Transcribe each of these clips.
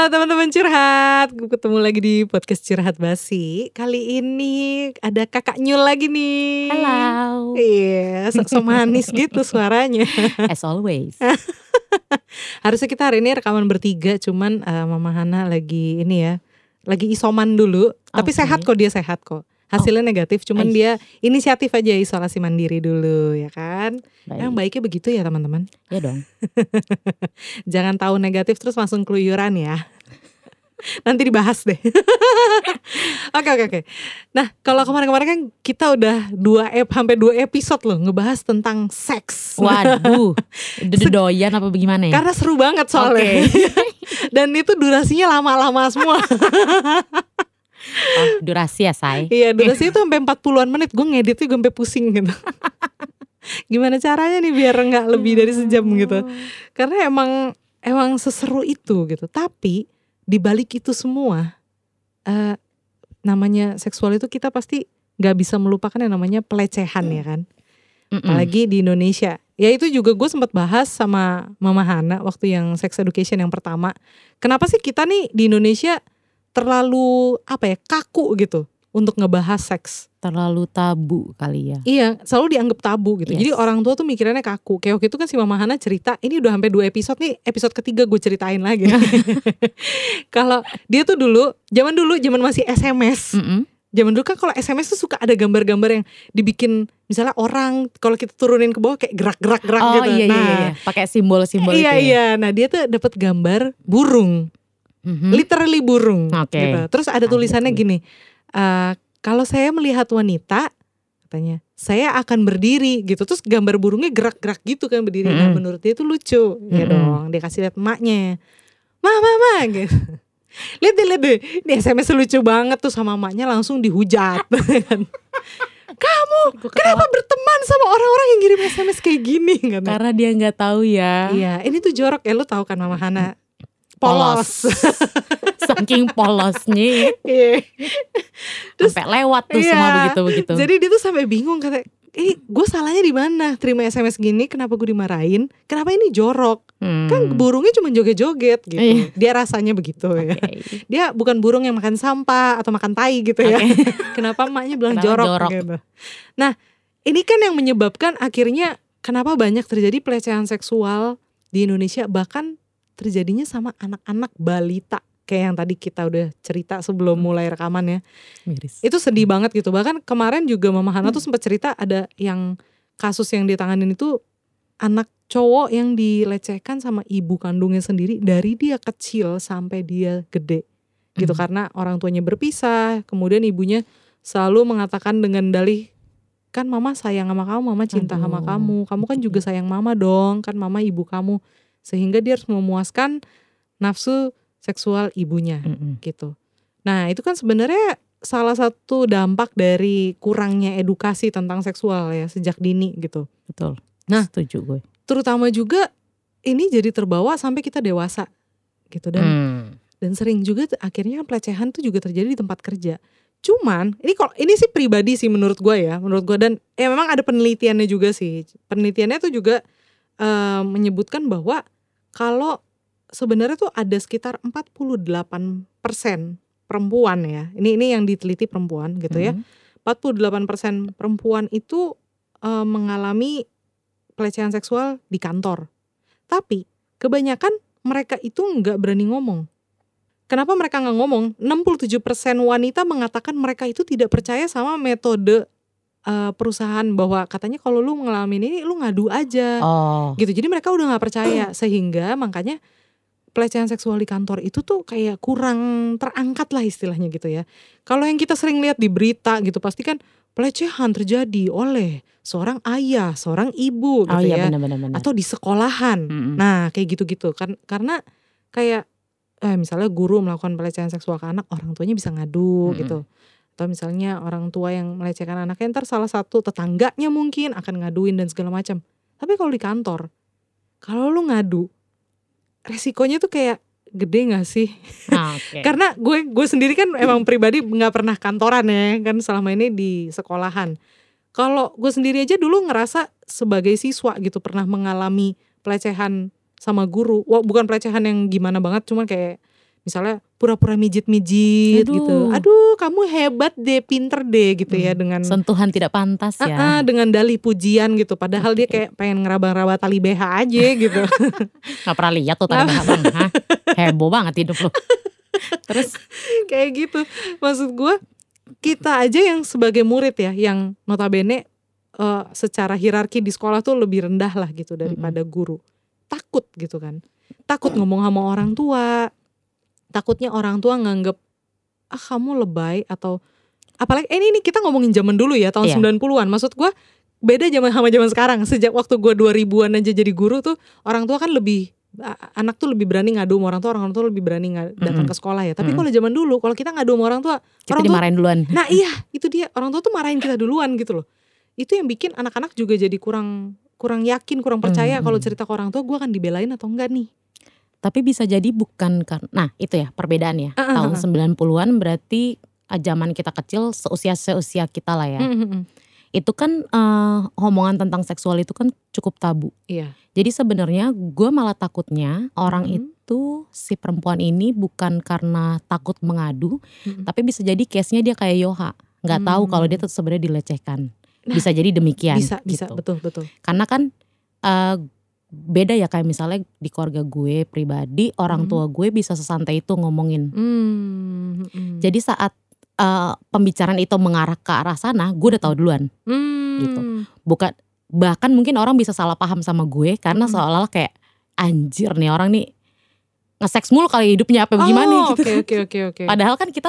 Halo teman-teman curhat, gue ketemu lagi di podcast curhat basi. Kali ini ada kakak Nyul lagi nih. Halo. Iya, sok-sok manis gitu suaranya. As always. Harusnya kita hari ini rekaman bertiga, cuman uh, Mama Hana lagi ini ya, lagi isoman dulu. Tapi Oke. sehat kok dia sehat kok. Hasilnya negatif, cuman Ais. dia inisiatif aja isolasi mandiri dulu ya kan. Baik. Yang baiknya begitu ya teman-teman. Ya dong. Jangan tahu negatif terus langsung keluyuran ya. Nanti dibahas deh. Oke oke oke. Nah kalau kemarin-kemarin kan kita udah dua ep hampir dua episode loh ngebahas tentang seks. Waduh. Doyan apa bagaimana ya? Karena seru banget soalnya. Dan itu durasinya lama-lama semua. Oh, durasi ya, say. iya durasinya itu sampai 40-an menit. Gue ngeditnya gue sampai pusing gitu. Gimana caranya nih biar nggak lebih dari sejam gitu. Karena emang emang seseru itu gitu. Tapi di balik itu semua eh namanya seksual itu kita pasti nggak bisa melupakan yang namanya pelecehan ya kan. Mm-mm. Apalagi di Indonesia. Ya itu juga gue sempat bahas sama Mama Hana waktu yang sex education yang pertama. Kenapa sih kita nih di Indonesia terlalu apa ya kaku gitu untuk ngebahas seks? terlalu tabu kali ya. Iya, selalu dianggap tabu gitu. Yes. Jadi orang tua tuh mikirannya kaku. Kayak waktu itu kan si Mama Hana cerita, ini udah sampai dua episode nih, episode ketiga gue ceritain lagi. Kalau dia tuh dulu, zaman dulu, zaman masih SMS. Mm-mm. Zaman dulu kan kalau SMS tuh suka ada gambar-gambar yang dibikin misalnya orang kalau kita turunin ke bawah kayak gerak-gerak-gerak Oh gitu. iya iya nah, iya. Pakai simbol-simbol iya itu ya. iya. Nah dia tuh dapat gambar burung, Mhm. literally burung. Oke. Gitu. Terus ada tulisannya gini, eh, kalau saya melihat wanita, katanya saya akan berdiri gitu. Terus gambar burungnya gerak-gerak gitu kan berdiri. Nah Mm-mm. menurut dia itu lucu, ya Mm-mm. dong. Dia kasih lihat emaknya, ma ma ma gitu. Lihat deh, lihat deh. Ini SMS lucu banget tuh sama emaknya langsung dihujat. Kamu Gua kenapa ketawa. berteman sama orang-orang yang ngirim SMS kayak gini? Karena dia nggak tahu ya. Iya, ini tuh jorok ya lu tahu kan Mama Hana. Polos. Saking polosnya Iya. Terus- sampai lewat tuh Iya. semua begitu-begitu. Jadi dia tuh sampai bingung kata, ini gue salahnya di mana? Terima SMS gini, kenapa gue dimarahin? Kenapa ini jorok? Hmm. Kan burungnya cuma joget-joget gitu. Iya. Dia rasanya begitu ya. Oke. Dia bukan burung yang makan sampah atau makan tai gitu ya. Oke. kenapa emaknya bilang Kenapa jorok, jorok? gitu. Nah, ini kan yang menyebabkan akhirnya kenapa banyak terjadi pelecehan seksual di Indonesia bahkan terjadinya sama anak-anak balita kayak yang tadi kita udah cerita sebelum Hmm. mulai rekaman ya. Miris. Itu sedih banget gitu. Bahkan kemarin juga Mama Hana tuh sempat cerita ada yang kasus yang ditanganin itu anak cowok yang dilecehkan sama ibu kandungnya sendiri dari dia kecil sampai dia gede gitu Hmm. karena orang tuanya berpisah kemudian ibunya selalu mengatakan dengan dalih kan mama sayang sama kamu mama cinta sama Aduh, kamu kamu kan juga sayang mama dong kan mama ibu kamu sehingga dia harus memuaskan nafsu seksual ibunya Mm-mm. gitu. Nah itu kan sebenarnya salah satu dampak dari kurangnya edukasi tentang seksual ya sejak dini gitu. Betul. Nah. setuju gue. Terutama juga ini jadi terbawa sampai kita dewasa gitu dan Hmm. dan sering juga akhirnya pelecehan tuh juga terjadi di tempat kerja. Cuman ini kalau ini sih pribadi sih menurut gue ya, menurut gue dan ya memang ada penelitiannya juga sih. Penelitiannya tuh juga eh, menyebutkan bahwa kalau sebenarnya tuh ada sekitar 48% perempuan ya. Ini ini yang diteliti perempuan gitu ya. Hmm. 48% perempuan itu eh, mengalami pelecehan seksual di kantor. Tapi kebanyakan mereka itu nggak berani ngomong. Kenapa mereka nggak ngomong? 67% wanita mengatakan mereka itu tidak percaya sama metode eh, perusahaan bahwa katanya kalau lu ngalamin ini lu ngadu aja Oh. gitu. Jadi mereka udah nggak percaya sehingga makanya pelecehan seksual di kantor itu tuh kayak kurang terangkat lah istilahnya gitu ya. Kalau yang kita sering lihat di berita gitu pasti kan pelecehan terjadi oleh seorang ayah, seorang ibu gitu Oh iya ya, benar-benar. benar. atau di sekolahan. Mm-mm. Nah kayak gitu-gitu kan karena kayak eh, misalnya guru melakukan pelecehan seksual ke anak orang tuanya bisa ngadu Mm-mm. gitu. Atau misalnya orang tua yang melecehkan anaknya ntar salah satu tetangganya mungkin akan ngaduin dan segala macam. Tapi kalau di kantor, kalau lu ngadu, resikonya tuh kayak gede gak sih? Ah, oke. Karena gue gue sendiri kan emang pribadi nggak pernah kantoran ya kan selama ini di sekolahan. Kalau gue sendiri aja dulu ngerasa sebagai siswa gitu pernah mengalami pelecehan sama guru. Wah, bukan pelecehan yang gimana banget, cuman kayak misalnya pura-pura mijit-mijit gitu. Aduh, kamu hebat deh, pinter deh gitu ya Hmm, dengan Sentuhan tidak pantas ya. ah, dengan dalih pujian gitu. Padahal dia Oke. kayak pengen ngeraba-raba tali BH aja gitu. Gak pernah lihat tuh tadi Nggak. bang. Hah? Heboh banget hidup lu. Terus kayak gitu. Maksud gue kita aja yang sebagai murid ya, yang notabene eh, secara hierarki di sekolah tuh lebih rendah lah gitu daripada guru. Takut gitu kan. Takut ngomong sama orang tua. Takutnya orang tua nganggep ah kamu lebay atau apalagi eh, ini, ini kita ngomongin zaman dulu ya tahun Iya. 90-an. Maksud gue beda zaman sama zaman sekarang. Sejak waktu gue 2000-an aja jadi guru tuh orang tua kan lebih anak tuh lebih berani ngadu sama orang tua, orang tua lebih berani datang Mm-mm. ke sekolah ya. Tapi Mm-mm. kalau zaman dulu, kalau kita ngadu sama orang tua, kita orang tua, dimarahin duluan. nah iya itu dia orang tua tuh marahin kita duluan gitu loh. Itu yang bikin anak-anak juga jadi kurang kurang yakin, kurang percaya Mm-mm. kalau cerita ke orang tua gue akan dibelain atau enggak nih. Tapi bisa jadi bukan karena nah itu ya perbedaannya. Ah, ah, Tahun ah. 90-an berarti ah, zaman kita kecil seusia seusia kita lah ya. Mm-mm. Itu kan eh, omongan tentang seksual itu kan cukup tabu. Iya. Jadi sebenarnya gue malah takutnya orang Mhm. itu si perempuan ini bukan karena takut mengadu, Mm-mm. tapi bisa jadi case-nya dia kayak Yoha, nggak tahu kalau dia tuh sebenarnya dilecehkan. Nah, bisa jadi demikian. bisa bisa gitu. betul betul. Karena kan eh, beda ya kayak misalnya di keluarga gue pribadi, orang Mhm. tua gue bisa sesantai itu ngomongin. Hmm, mm-mm. Jadi saat eh, pembicaraan itu mengarah ke arah sana, gue udah tahu duluan. Hmm. gitu. Bukan bahkan mungkin orang bisa salah paham sama gue karena Mm-mm. seolah-olah kayak anjir nih orang nih nge-seks mulu kali hidupnya apa gimana Oh, gitu. Oke oke oke oke. Padahal kan kita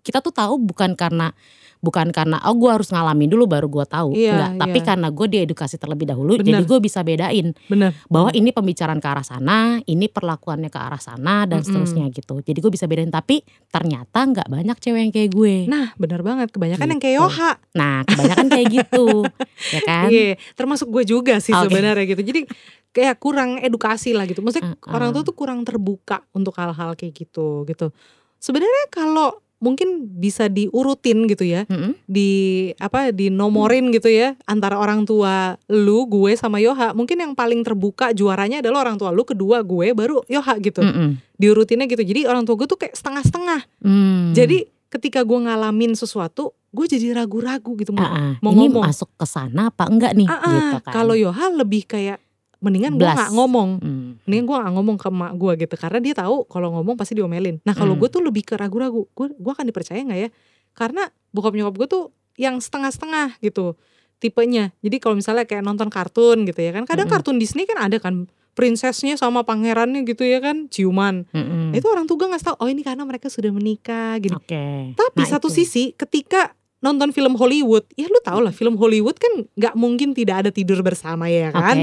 kita tuh tahu bukan karena bukan karena oh gue harus ngalamin dulu baru gue tahu Iya, enggak tapi iya. karena gue diedukasi terlebih dahulu Bener. jadi gue bisa bedain Benar. bahwa ini pembicaraan ke arah sana ini perlakuannya ke arah sana dan Mm-mm. seterusnya gitu jadi gue bisa bedain tapi ternyata nggak banyak cewek yang kayak gue Nah, benar banget. Kebanyakan yang kayak Gitu. Yoha. nah kebanyakan kayak gitu ya kan Iya, termasuk gue juga sih Oke. sebenarnya gitu. Jadi kayak kurang edukasi lah gitu. Maksudnya Uh-uh. orang tua tuh kurang terbuka untuk hal-hal kayak gitu gitu. Sebenarnya kalau mungkin bisa diurutin gitu ya, Mm-mm. di apa dinomorin gitu ya antara orang tua lu, gue sama Yoha. Mungkin yang paling terbuka juaranya adalah orang tua lu, kedua gue, baru Yoha gitu. Mm-mm. Diurutinnya gitu. Jadi orang tua gue tuh kayak setengah-setengah. Hmm. Jadi ketika gue ngalamin sesuatu, gue jadi ragu-ragu gitu mau, Ah, ah. mau ini ngomong. masuk ke sana apa enggak nih ah, gitu kan. Kalau Yoha lebih kayak mendingan gue nggak ngomong, Hmm. mendingan gue nggak ngomong ke emak gue gitu karena dia tahu kalau ngomong pasti diomelin. Nah kalau Hmm. gue tuh lebih ke ragu-ragu, gue gue akan dipercaya nggak ya? Karena bokap nyokap gue tuh yang setengah-setengah gitu tipenya. Jadi kalau misalnya kayak nonton kartun gitu ya kan, kadang Mm-mm. kartun Disney kan ada kan prinsesnya sama pangerannya gitu ya kan ciuman. Mm-mm. Itu orang tua nggak tahu. Oh ini karena mereka sudah menikah gini. Oke. Tapi Nah, satu itu. sisi ketika nonton film Hollywood, ya lu tau lah film Hollywood kan nggak mungkin tidak ada tidur bersama ya kan.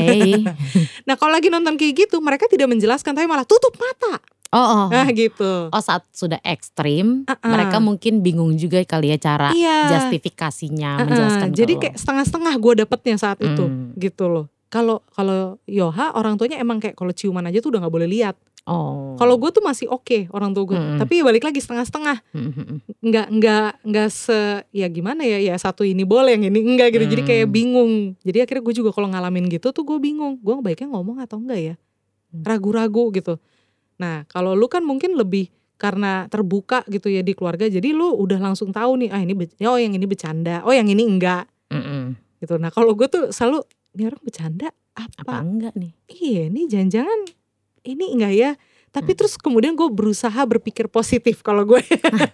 Nah kalau lagi nonton kayak gitu mereka tidak menjelaskan tapi malah tutup mata. Oh, oh. Nah gitu. Oh saat sudah ekstrim, Ah, ah. mereka mungkin bingung juga kali ya cara Iya. justifikasinya Ah, ah. menjelaskan. Jadi kayak setengah-setengah gue dapetnya saat itu Hmm. gitu loh. Kalau kalau Yoha orang tuanya emang kayak kalau ciuman aja tuh udah nggak boleh lihat. Oh. Kalau gue tuh masih oke orang tua gue. Mm-mm. Tapi balik lagi setengah-setengah. Mm-mm. Nggak nggak nggak se ya gimana ya ya satu ini boleh yang ini enggak gitu. Jadi kayak Hmm. bingung. Jadi akhirnya gue juga kalau ngalamin gitu tuh gue bingung. Gue baiknya ngomong atau enggak ya. Hmm. Ragu-ragu gitu. Nah kalau lu kan mungkin lebih karena terbuka gitu ya di keluarga. Jadi lu udah langsung tahu nih ah ini oh yang ini bercanda. Oh yang ini enggak Mm-mm. gitu. Nah kalau gue tuh selalu ini orang bercanda Apa apa? enggak nih? Iya ini jangan-jangan ini enggak ya. Tapi Hmm. terus kemudian gue berusaha berpikir positif kalau gue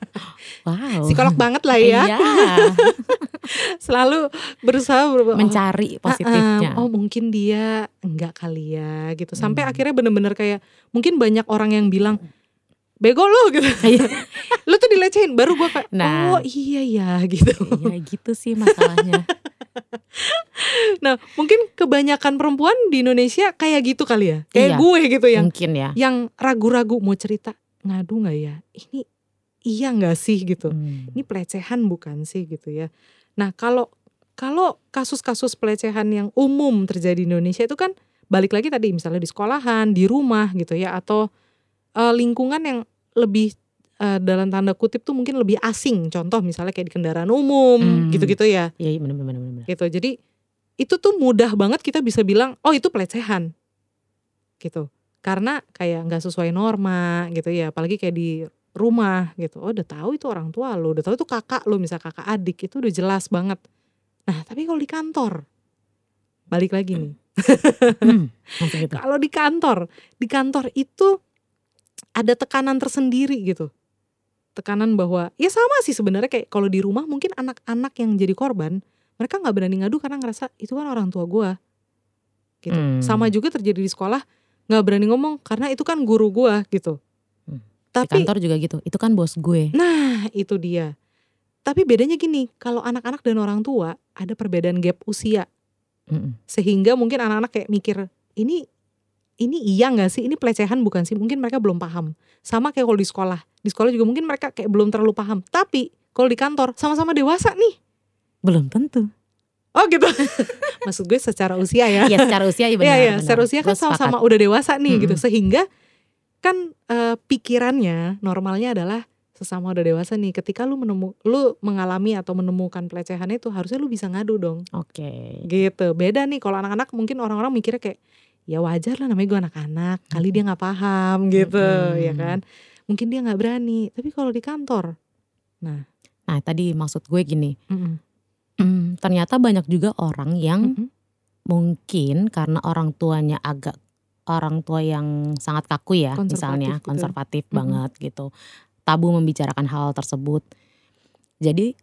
Wow. psikolog banget lah ya. Iya. Selalu berusaha ber- oh, Mencari positifnya. ah, oh mungkin dia enggak kali ya gitu. Sampai Hmm. akhirnya bener-bener kayak mungkin banyak orang yang bilang bego lo gitu. Iya. lu tuh dilecehin baru gue kayak Nah. oh iya ya gitu. Iya gitu sih masalahnya. Nah mungkin kebanyakan perempuan di Indonesia kayak gitu kali ya. Kayak Iya. gue gitu yang Mungkin ya. yang ragu-ragu mau cerita ngadu nggak ya ini iya nggak sih gitu Hmm. ini pelecehan bukan sih gitu ya nah kalau kalau kasus-kasus pelecehan yang umum terjadi di Indonesia itu kan balik lagi tadi misalnya di sekolahan di rumah gitu ya atau eh, lingkungan yang lebih eh, dalam tanda kutip tuh mungkin lebih asing. Contoh misalnya kayak di kendaraan umum Hmm. gitu-gitu ya. Iya benar benar benar. gitu. Jadi itu tuh mudah banget kita bisa bilang oh itu pelecehan. Gitu. Karena kayak nggak sesuai norma gitu ya. Apalagi kayak di rumah gitu. Oh udah tahu itu orang tua lu udah tahu itu kakak lu misal kakak adik itu udah jelas banget. Nah tapi kalau di kantor balik lagi nih. Hmm, gitu. kalau di kantor di kantor itu ada tekanan tersendiri gitu tekanan bahwa ya sama sih sebenarnya kayak kalau di rumah mungkin anak-anak yang jadi korban mereka nggak berani ngadu karena ngerasa itu kan orang tua gua gitu Hmm. sama juga terjadi di sekolah nggak berani ngomong karena itu kan guru gua gitu Hmm. Di tapi kantor juga gitu. Itu kan bos gue. nah itu dia tapi bedanya gini kalau anak-anak dan orang tua ada perbedaan gap usia Mm-mm. sehingga mungkin anak-anak kayak mikir ini ini iya nggak sih ini pelecehan bukan sih mungkin mereka belum paham sama kayak kalau di sekolah di sekolah juga mungkin mereka kayak belum terlalu paham tapi kalau di kantor sama-sama dewasa nih Belum tentu. oh gitu maksud gue secara usia ya Ya secara usia iya Iya benar. iya, benar. secara usia kan sama-sama udah dewasa nih gitu Mm-mm. sehingga kan eh, pikirannya normalnya adalah sesama udah dewasa nih ketika lu menemu lu mengalami atau menemukan pelecehan itu harusnya lu bisa ngadu dong Oke. gitu beda nih kalau anak-anak mungkin orang-orang mikirnya kayak ya wajar lah namanya gue anak-anak kali dia nggak paham gitu Mm-mm. ya kan mungkin dia nggak berani tapi kalau di kantor Nah tadi maksud gue gini. mm-mm, Hmm, ternyata banyak juga orang yang mm-mm, mungkin karena orang tuanya agak orang tua yang sangat kaku ya Konservatif misalnya gitu. konservatif Mm-mm. banget gitu tabu membicarakan hal tersebut jadi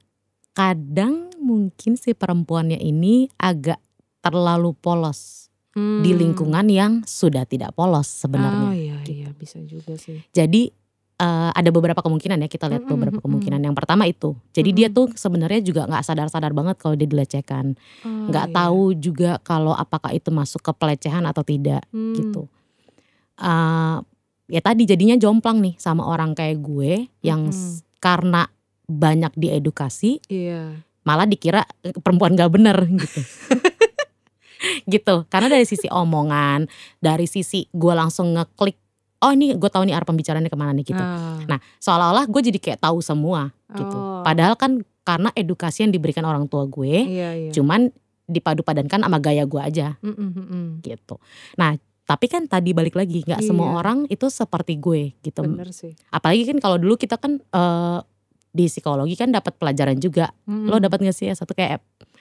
kadang mungkin si perempuannya ini agak terlalu polos di Hmm. lingkungan yang sudah tidak polos oh sebenarnya iya iya bisa juga sih jadi eh, ada beberapa kemungkinan ya kita lihat Mm-mm, beberapa kemungkinan yang pertama itu jadi dia Mm-mm. tuh sebenarnya juga nggak sadar-sadar banget kalau dia dilecehkan Oh, nggak iya. tahu juga kalau apakah itu masuk ke pelecehan atau tidak Hmm, gitu. Eh, ya tadi jadinya jomplang nih sama orang kayak gue yang Mm-mm. s- karena banyak diedukasi iya malah dikira eh, perempuan gak bener gitu. gitu karena dari sisi omongan dari sisi gue langsung ngeklik oh ini gue tahu nih arah pembicaraannya ke mana nih gitu Ah, nah seolah-olah gue jadi kayak tahu semua gitu oh, padahal kan karena edukasi yang diberikan orang tua gue iya iya cuman dipadu-padankan sama gaya gue aja Mm-mm, mm-mm. gitu. Nah, tapi kan tadi balik lagi nggak semua Iya. orang itu seperti gue gitu. bener sih Apalagi kan kalau dulu kita kan eh, di psikologi kan dapat pelajaran juga. Mm-mm. Lo dapat nggak sih ya satu kayak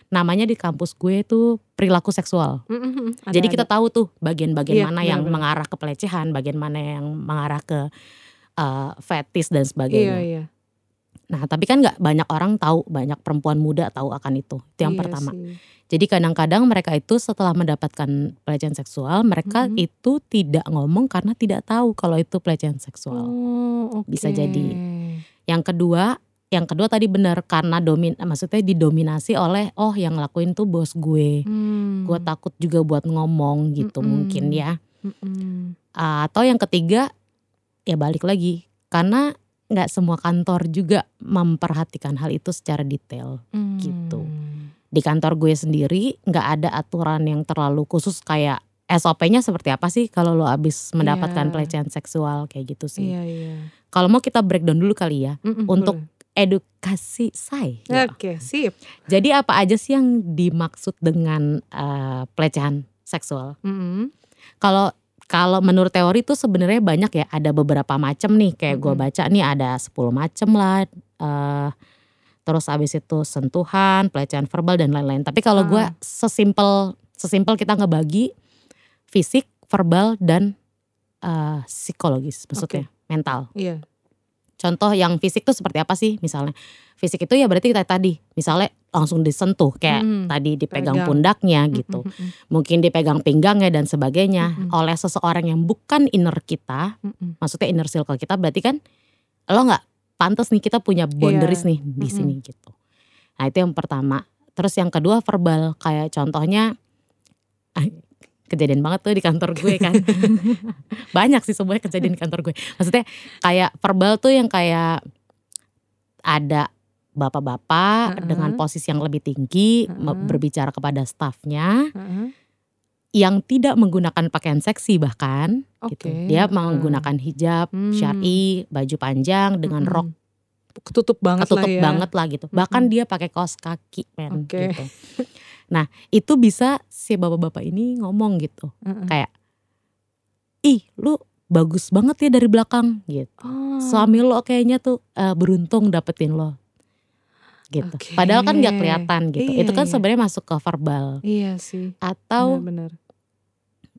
namanya di kampus gue itu perilaku seksual. Mm-mm. Ada, Jadi kita ada. tahu tuh bagian-bagian Iya, mana yang benar-benar. mengarah ke pelecehan, bagian mana yang mengarah ke eh, fetis dan sebagainya. iya Nah, tapi kan nggak banyak orang tahu, banyak perempuan muda tahu akan itu. Itu yang Iya pertama. sih. Jadi kadang-kadang mereka itu setelah mendapatkan pelecehan seksual, mereka Mhm. itu tidak ngomong karena tidak tahu kalau itu pelecehan seksual. Oh, Bisa oke. jadi. Yang kedua, yang kedua tadi benar karena domin, maksudnya didominasi oleh oh yang ngelakuin tuh bos gue. Hmm. Gue takut juga buat ngomong gitu Mm-mm. mungkin ya. Mm-mm. Atau yang ketiga, ya balik lagi karena nggak semua kantor juga memperhatikan hal itu secara detail. Gitu. Hmm. di kantor gue sendiri nggak ada aturan yang terlalu khusus kayak SOP-nya seperti apa sih kalau lo abis mendapatkan Iya. pelecehan seksual kayak gitu sih. Iya iya. Kalau mau kita breakdown dulu kali ya Mm-mm, untuk boleh. edukasi say. Ya. Oke sip. Jadi apa aja sih yang dimaksud dengan eh, pelecehan seksual? Mm-mm. Kalau kalau menurut teori tuh sebenarnya banyak ya ada beberapa macam nih kayak gue Mm-mm. baca nih ada 10 macam lah. eh, terus abis itu sentuhan, pelecehan verbal dan lain-lain. Tapi kalau gue Ah. sesimpel sesimpel kita ngebagi fisik, verbal dan eh, psikologis maksudnya mental. Iya. Contoh yang fisik tuh seperti apa sih misalnya? Fisik itu ya berarti kita tadi misalnya langsung disentuh kayak Mm-mm. tadi dipegang Pegang. pundaknya gitu. Mm-mm, Mungkin dipegang pinggangnya dan sebagainya Mm-mm. oleh seseorang yang bukan inner kita, mm-mm. maksudnya inner circle kita berarti kan lo nggak pantas nih kita punya boundaries nih di Mm-mm. sini gitu. Nah itu yang pertama. Terus yang kedua verbal kayak contohnya kejadian banget tuh di kantor gue kan. Banyak sih semuanya kejadian di kantor gue. Maksudnya kayak verbal tuh yang kayak ada bapak-bapak Heeh. dengan posisi yang lebih tinggi me- Heeh. berbicara kepada stafnya Heeh. yang tidak menggunakan pakaian seksi bahkan gitu. Oke, Dia heeh. menggunakan hijab, Hmm. syari, baju panjang dengan Mm-mm. rok ketutup banget ketutup lah ya. banget lah gitu. Bahkan dia pakai kaos kaki men Oke. gitu. Nah, itu bisa si bapak-bapak ini ngomong gitu. Heeh. Kayak ih lu bagus banget ya dari belakang gitu Oh. suami lo kayaknya tuh eh, beruntung dapetin lo gitu Oke. padahal kan nggak kelihatan gitu Iya, itu kan iya. sebenarnya masuk ke verbal Iya sih. atau Benar-benar.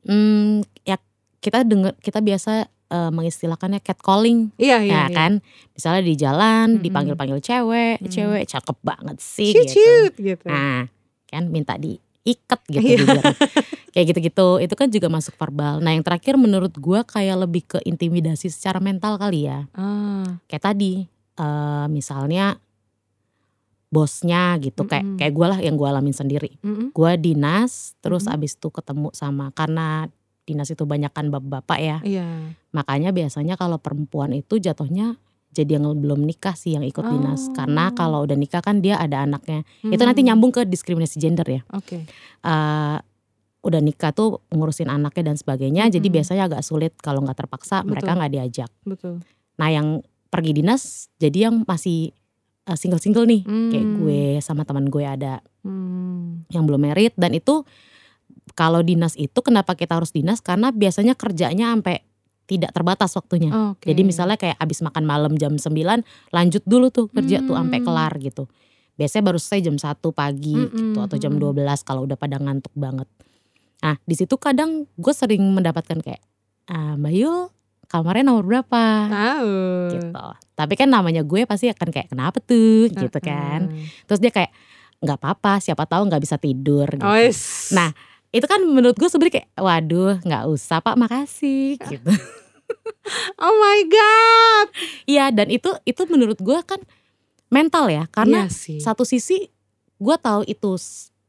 hmm, ya kita denger kita biasa eh, mengistilahkannya catcalling Iya iya. ya iya. kan misalnya di jalan Mm-mm. dipanggil-panggil cewek Mm. cewek cakep banget sih Cute, gitu gitu. nah kan minta diikat gitu bibirnya. kayak gitu-gitu itu kan juga masuk verbal nah yang terakhir menurut gua kayak lebih ke intimidasi secara mental kali ya Ah. kayak tadi eh, misalnya bosnya gitu kayak Mm-mm. kayak gue lah yang gue alamin sendiri Mm-mm. gue dinas terus Mhm. abis itu ketemu sama karena dinas itu banyak kan bapak-bapak ya Iya. makanya biasanya kalau perempuan itu jatuhnya jadi yang belum nikah sih yang ikut dinas karena Oh. kalau udah nikah kan dia ada anaknya itu nanti Mm. nyambung ke diskriminasi gender ya Oke. Eh, udah nikah tuh ngurusin anaknya dan sebagainya jadi Mm-mm. biasanya agak sulit kalau nggak terpaksa mereka Betul. nggak diajak Betul. nah yang pergi dinas jadi yang masih eh, single-single nih kayak Hmm. gue sama teman gue ada Hmm. yang belum merit dan itu kalau dinas itu kenapa kita harus dinas karena biasanya kerjanya sampai tidak terbatas waktunya. Oke. Jadi misalnya kayak abis makan malam jam 9 lanjut dulu tuh kerja tuh sampai Hmm. kelar gitu. Biasanya baru selesai jam 1 pagi Mm-mm, gitu atau jam mm-mm. 12 kalau udah pada ngantuk banget. Nah di situ kadang gue sering mendapatkan kayak ah, Mbak Yul kamarnya nomor berapa tahu. gitu. Tapi kan namanya gue pasti akan kayak kenapa tuh gitu kan. Terus dia kayak nggak apa-apa siapa tahu nggak bisa tidur gitu. Oh, yes. Nah, itu kan menurut gue sebenarnya kayak waduh nggak usah pak makasih gitu oh my god. iya dan itu itu menurut gue kan mental ya karena Iya sih. satu sisi gue tahu itu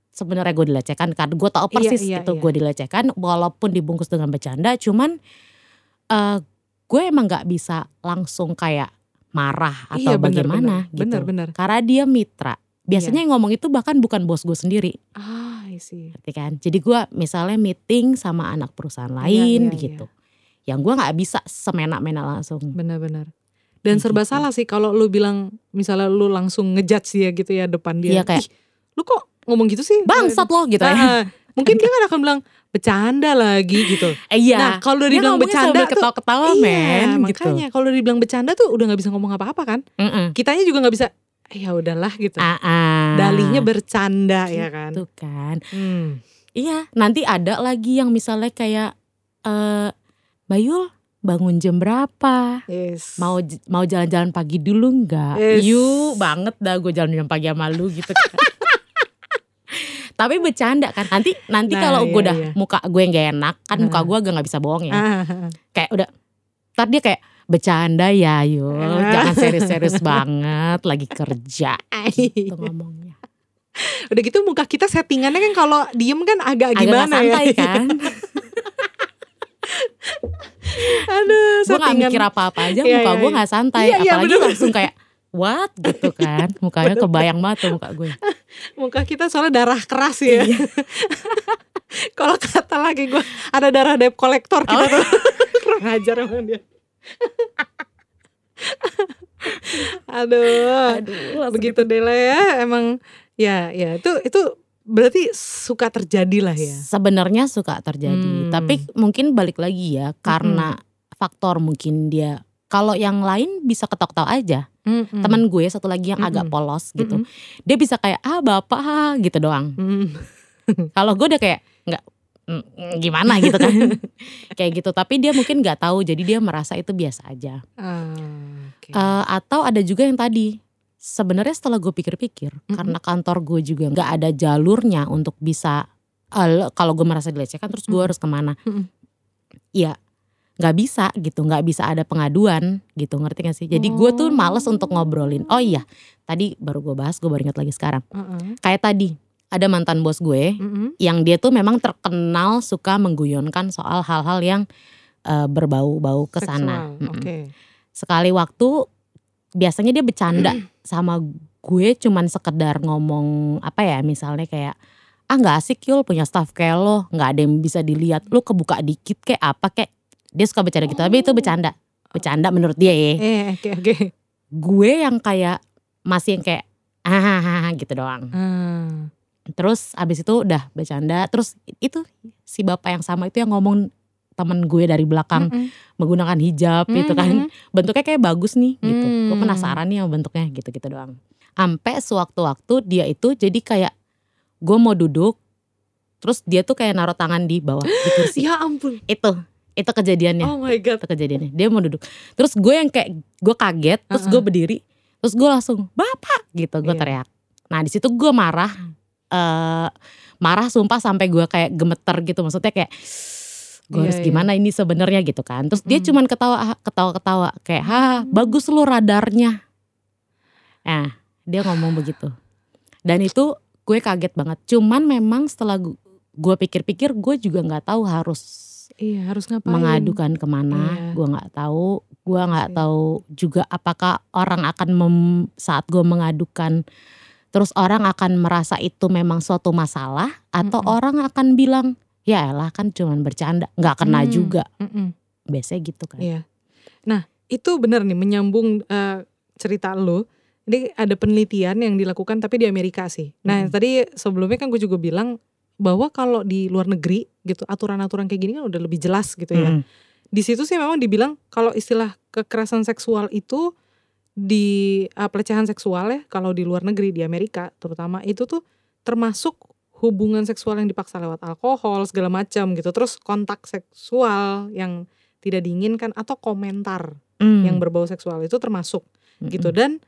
sebenarnya gue dilecehkan karena gue tahu Iya, persis iya, itu iya. gue dilecehkan walaupun dibungkus dengan bercanda cuman eh gue emang nggak bisa langsung kayak marah atau iya, bener, bagaimana bener, gitu Bener bener. karena dia mitra biasanya yang ngomong itu bahkan bukan bos gue sendiri Ah, I see. ngerti kan jadi gue misalnya meeting sama anak perusahaan Iya, lain iya, gitu yang gue nggak bisa semena-mena langsung Benar-benar. Dan Kayak serba gitu. salah sih kalau lu bilang misalnya lu langsung ngejudge dia gitu ya depan dia. Iya, kayak, Ih, lu kok ngomong gitu sih? bangsat lo gitu ya Ah, mungkin dia kan akan bilang bercanda lagi gitu. Eh, iya Nah, kalau udah dibilang bercanda ketawa-ketawa iya, men gitu makanya kalau udah dibilang bercanda tuh udah nggak bisa ngomong apa-apa kan? Mm-mm. Kitanya juga nggak bisa. "Eh, Ya udahlah gitu. Ah. Dalihnya bercanda ya kan. Tuh kan Hmm. Iya nanti ada lagi yang misalnya kayak eh Bayul bangun jam berapa Yes. mau mau jalan-jalan pagi dulu nggak Yes. yuk banget dah gue jalan-jalan pagi sama lu gitu kan tapi bercanda kan nanti nanti Nah, kalau gue iya, udah iya. muka gue nggak enak kan muka Ah. gue agak nggak bisa bohong ya Ah, kayak udah ntar dia kayak bercanda ya yuk Ah. jangan serius-serius banget lagi kerja gitu ngomongnya Udah gitu muka kita settingannya kan kalau diem kan agak agak gimana santai ya. kan Aduh, gue nggak settingan. mikir apa-apa aja Iya, muka iya, gue iya. nggak santai Iya, iya, apalagi bener. langsung kayak what gitu kan mukanya kebayang banget tuh muka gue Muka kita soalnya darah keras ya. Iya. kalau kata lagi gue ada darah debt kolektor kita Oh. tuh. Kurang ajar emang dia. Aduh. aduh begitu deh lah ya emang ya ya itu itu berarti suka terjadi lah ya sebenarnya suka terjadi Hmm. tapi mungkin balik lagi ya karena faktor mungkin dia kalau yang lain bisa ketawa-ketawa aja Mm-mm. teman gue satu lagi yang agak Mm-mm. polos gitu Mm-mm. dia bisa kayak ah bapak ah," gitu doang Mm. kalau gue udah kayak nggak "Mm, mm, gimana gitu kan kayak gitu tapi dia mungkin nggak tahu jadi dia merasa itu biasa aja Ah, oke. Eh, atau ada juga yang tadi sebenarnya setelah gue pikir-pikir Mm-mm. karena kantor gue juga nggak ada jalurnya untuk bisa lo- kalau gue merasa dilecehkan terus gue Mm. harus ke mana Mm-mm. ya nggak bisa gitu nggak bisa ada pengaduan gitu ngerti gak sih jadi gue tuh males untuk ngobrolin oh iya tadi baru gue bahas gue baru ingat lagi sekarang Uh-uh. kayak tadi ada mantan bos gue Mm-mm. yang dia tuh memang terkenal suka mengguyonkan soal hal-hal yang eh, berbau-bau ke sana Seksual, Mm-mm. oke sekali waktu biasanya dia bercanda sama gue cuman sekedar ngomong apa ya misalnya kayak ah nggak asik yul punya staff kayak lo nggak ada yang bisa dilihat lo kebuka dikit kayak apa kayak dia suka bercanda gitu tapi itu Oh. bercanda bercanda menurut dia ya eh oke oke gue yang kayak masih yang kayak ah gitu doang Ah. Terus abis itu udah bercanda terus itu si bapak yang sama itu yang ngomong temen gue dari belakang Mm-mm. menggunakan hijab gitu kan bentuknya kayak bagus nih gitu gue Hmm. penasaran nih sama bentuknya gitu-gitu doang sampai sewaktu-waktu dia itu jadi kayak gue mau duduk terus dia tuh kayak naruh tangan di bawah di kursi Ya ampun. itu itu kejadiannya Oh my god. itu kejadiannya dia mau duduk terus gue yang kayak gue kaget terus gue Uh-uh. berdiri terus gue langsung bapak gitu gue Iya. teriak nah di situ gue marah eh marah sumpah sampai gue kayak gemeter gitu. Maksudnya kayak gue Iya, harus iya. gimana ini sebenarnya gitu kan. Terus dia Mm. cuman ketawa ketawa ketawa kayak ha bagus lu radarnya. Nah dia ngomong begitu. Dan itu gue kaget banget. Cuman memang setelah gue pikir-pikir gue juga nggak tahu harus Iya harus ngapain? mengadukan ke mana. Iya. gue nggak tahu. Gue nggak tahu juga apakah orang akan mem- saat gue mengadukan terus orang akan merasa itu memang suatu masalah atau Mm-mm. orang akan bilang ya elah kan cuman bercanda nggak kena Hmm. juga Mm-mm. biasanya gitu kan Iya. Nah itu benar nih menyambung eh, cerita lo. Ini ada penelitian yang dilakukan tapi di Amerika sih. Nah Mm. tadi sebelumnya kan gue juga bilang bahwa kalau di luar negeri gitu aturan-aturan kayak gini kan udah lebih jelas gitu ya. Mm-mm. Di situ sih memang dibilang kalau istilah kekerasan seksual itu di eh, pelecehan seksual ya kalau di luar negeri di Amerika terutama itu tuh termasuk hubungan seksual yang dipaksa lewat alkohol segala macam gitu. Terus kontak seksual yang tidak diinginkan atau komentar Mm. yang berbau seksual itu termasuk Mm-mm. gitu dan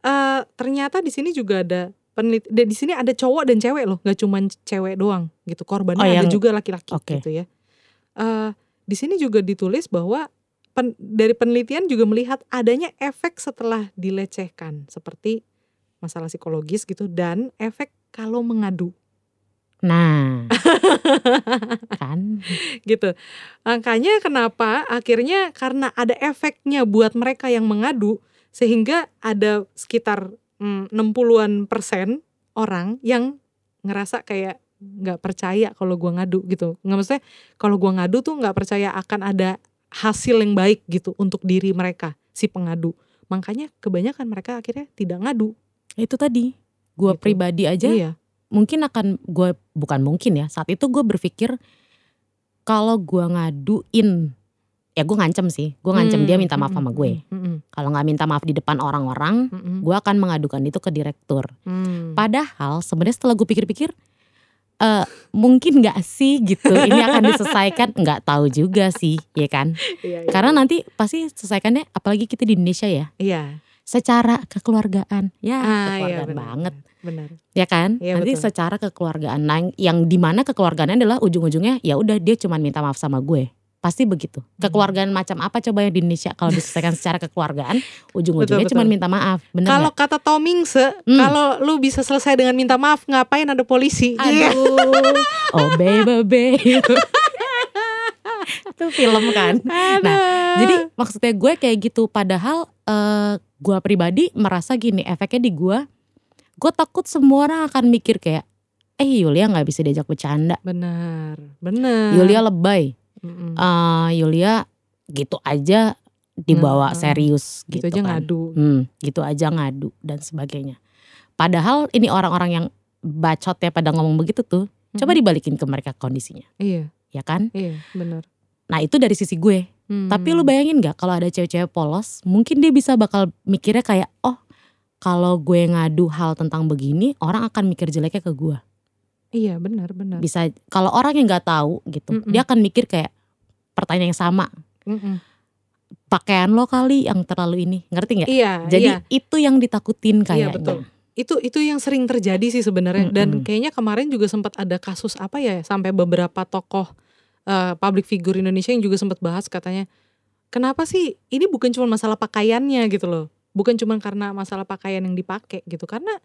eh, ternyata di sini juga ada peneliti di sini ada cowok dan cewek loh nggak cuma cewek doang gitu korbannya Oh, ada yang- juga laki-laki Oke. gitu ya Eh, di sini juga ditulis bahwa pen- dari penelitian juga melihat adanya efek setelah dilecehkan seperti masalah psikologis gitu dan efek kalau mengadu nah kan gitu. Makanya kenapa akhirnya karena ada efeknya buat mereka yang mengadu sehingga ada sekitar mm, 60-an persen orang yang ngerasa kayak nggak percaya kalau gua ngadu gitu. Nggak maksudnya kalau gua ngadu tuh nggak percaya akan ada hasil yang baik gitu untuk diri mereka si pengadu. Makanya kebanyakan mereka akhirnya tidak ngadu. itu tadi gue Gitu. pribadi aja Iya. mungkin akan gue bukan mungkin ya saat itu gue berpikir kalau gue ngaduin ya gue ngancem sih gue ngancem Hmm, dia minta maaf mm, sama mm, gue mm, mm, kalau nggak minta maaf di depan orang-orang mm, mm, gue akan mengadukan itu ke direktur mm. padahal sebenarnya setelah gue pikir-pikir eh mungkin nggak sih gitu ini akan diselesaikan nggak tahu juga sih ya kan Iya, iya. karena nanti pasti selesaikannya apalagi kita di Indonesia ya iya. secara kekeluargaan ya Ah, iya, kekeluargaan benar, banget Benar. ya kan Iya, nanti betul. secara kekeluargaan nah, yang di mana kekeluargaannya adalah ujung-ujungnya ya udah dia cuma minta maaf sama gue pasti begitu Hmm. kekeluargaan macam apa coba yang di Indonesia kalau diselesaikan secara kekeluargaan ujung-ujungnya cuma minta maaf bener Kalau kata Tomingse, Hmm. kalau lu bisa selesai dengan minta maaf, ngapain ada polisi? Iya. aduh oh baby baby itu film kan Aduh. jadi maksudnya gue kayak gitu padahal eh, gue pribadi merasa gini efeknya di gue gue takut semua orang akan mikir kayak eh Yulia nggak bisa diajak bercanda benar, benar. Yulia lebay Mm-mm. eh Yulia gitu aja dibawa Nah, serius gitu, gitu, aja kan. ngadu. Hmm, gitu aja ngadu dan sebagainya. Padahal ini orang-orang yang bacotnya pada ngomong begitu tuh, coba Mm-mm. dibalikin ke mereka kondisinya, Iya, ya kan? iya, benar. Nah itu dari sisi gue. Hmm. Tapi lu bayangin gak kalau ada cewek-cewek polos, mungkin dia bisa bakal mikirnya kayak, oh kalau gue ngadu hal tentang begini, orang akan mikir jeleknya ke gue. Iya, benar, benar. Bisa kalau orang yang nggak tahu gitu, Mm-mm. dia akan mikir kayak pertanyaan yang sama. Mm-mm. Pakaian lo kali yang terlalu ini, ngerti nggak? Iya, Jadi iya. itu yang ditakutin Iya, kayaknya. betul. Itu itu yang sering terjadi sih sebenarnya dan Mm-mm. kayaknya kemarin juga sempat ada kasus apa ya sampai beberapa tokoh eh, public figure Indonesia yang juga sempat bahas katanya kenapa sih ini bukan cuma masalah pakaiannya gitu loh. Bukan cuma karena masalah pakaian yang dipakai gitu karena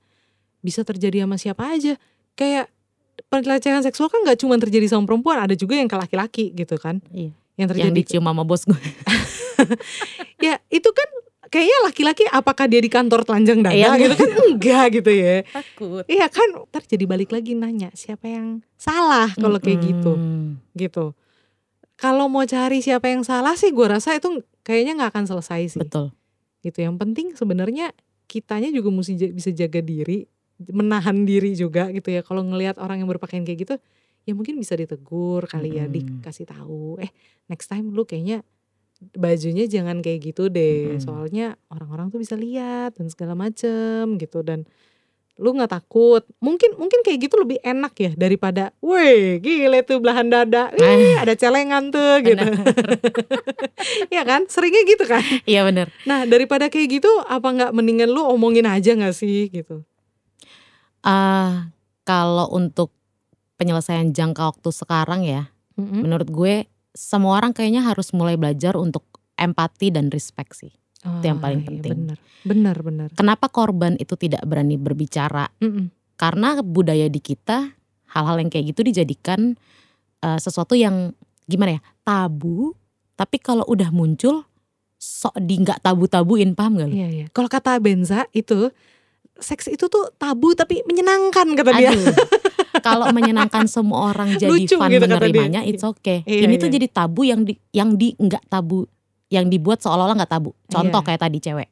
bisa terjadi sama siapa aja. Kayak pelecehan seksual kan nggak cuma terjadi sama perempuan, ada juga yang ke laki-laki gitu kan. Iya. Yang Yang terjadi dicium sama bos gue. ya itu kan kayaknya laki-laki apakah dia di kantor telanjang dada Iya, gitu kan enggak gitu ya. Takut. Iya kan, ntar jadi balik lagi nanya siapa yang salah kalau kayak gitu, gitu. Kalau mau cari siapa yang salah sih, gue rasa itu kayaknya nggak akan selesai sih. Betul. Gitu. Yang penting sebenarnya kitanya juga mesti bisa jaga diri, menahan diri juga gitu ya. Kalau ngelihat orang yang berpakaian kayak gitu, ya mungkin bisa ditegur kali ya Mm-mm. dikasih tahu eh next time lu kayaknya bajunya jangan kayak gitu deh. Mm-mm. soalnya orang-orang tuh bisa lihat dan segala macem gitu. Dan lu nggak takut. Mungkin mungkin kayak gitu lebih enak ya daripada weh gile tuh belahan dada. Wih, ada celengan tuh gitu. Ya kan? Seringnya gitu kan? Iya bener. nah daripada kayak gitu apa nggak mendingan lu omongin aja nggak sih gitu Ah, kalau untuk penyelesaian jangka waktu sekarang ya, Mm-mm. menurut gue semua orang kayaknya harus mulai belajar untuk empati dan respect sih. Oh, yang paling iya, penting. bener bener bener Kenapa korban itu tidak berani berbicara? Mm-mm. Karena budaya di kita hal-hal yang kayak gitu dijadikan eh, sesuatu yang gimana ya tabu. Tapi kalau udah muncul sok di nggak tabu-tabuin paham gak? lu? Iya iya. Kalau kata Benza itu seks itu tuh tabu tapi menyenangkan kata dia. Kalau menyenangkan semua orang jadi Lucu fun gitu menerimanya, it's okay. Iya, Ini iya. tuh jadi tabu yang di yang di nggak tabu, yang dibuat seolah-olah nggak tabu. Contoh Iya. kayak tadi cewek.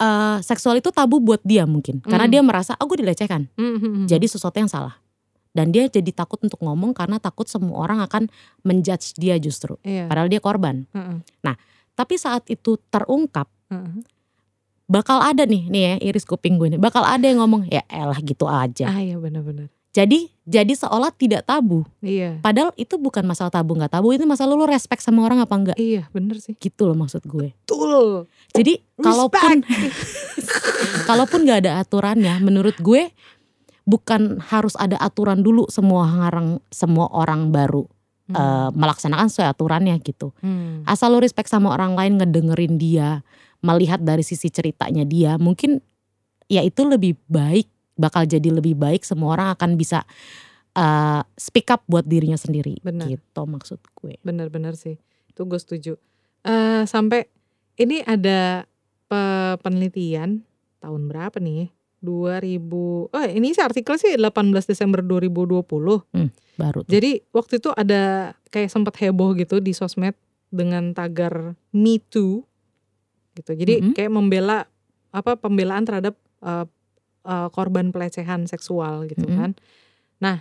Eh, seksual itu tabu buat dia mungkin, karena Hmm. dia merasa oh gue dilecehkan, Mm-mm. jadi sesuatu yang salah. Dan dia jadi takut untuk ngomong karena takut semua orang akan menjudge dia justru. Iya. Padahal dia korban. Heeh. Tapi saat itu terungkap, Heeh. Bakal ada nih, nih ya iris kuping gue nih, bakal ada yang ngomong ya elah gitu aja. Ah iya benar-benar. Jadi jadi seolah tidak tabu. Iya. Padahal itu bukan masalah tabu nggak tabu, itu masalah lu respect sama orang apa enggak. Iya bener sih. Gitu loh maksud gue. Betul. Jadi kalaupun Respect. kalaupun nggak ada aturannya, menurut gue bukan harus ada aturan dulu semua orang semua orang baru Hmm. eh, melaksanakan sesuai aturannya gitu. Hmm. Asal lu respect sama orang lain ngedengerin dia, melihat dari sisi ceritanya dia, mungkin ya itu lebih baik, bakal jadi lebih baik semua orang akan bisa eh, speak up buat dirinya sendiri. Benar. Gitu maksud gue. Bener-bener sih. Itu gue setuju. Eh sampai ini ada pe- penelitian tahun berapa nih? 2000. Oh, ini sih artikel sih 18 Desember 2020. Baru tuh. Jadi waktu itu ada kayak sempat heboh gitu di sosmed dengan tagar Me Too gitu. Jadi Mhm. kayak membela apa pembelaan terhadap eh, eh, korban pelecehan seksual gitu Mhm. kan. Nah,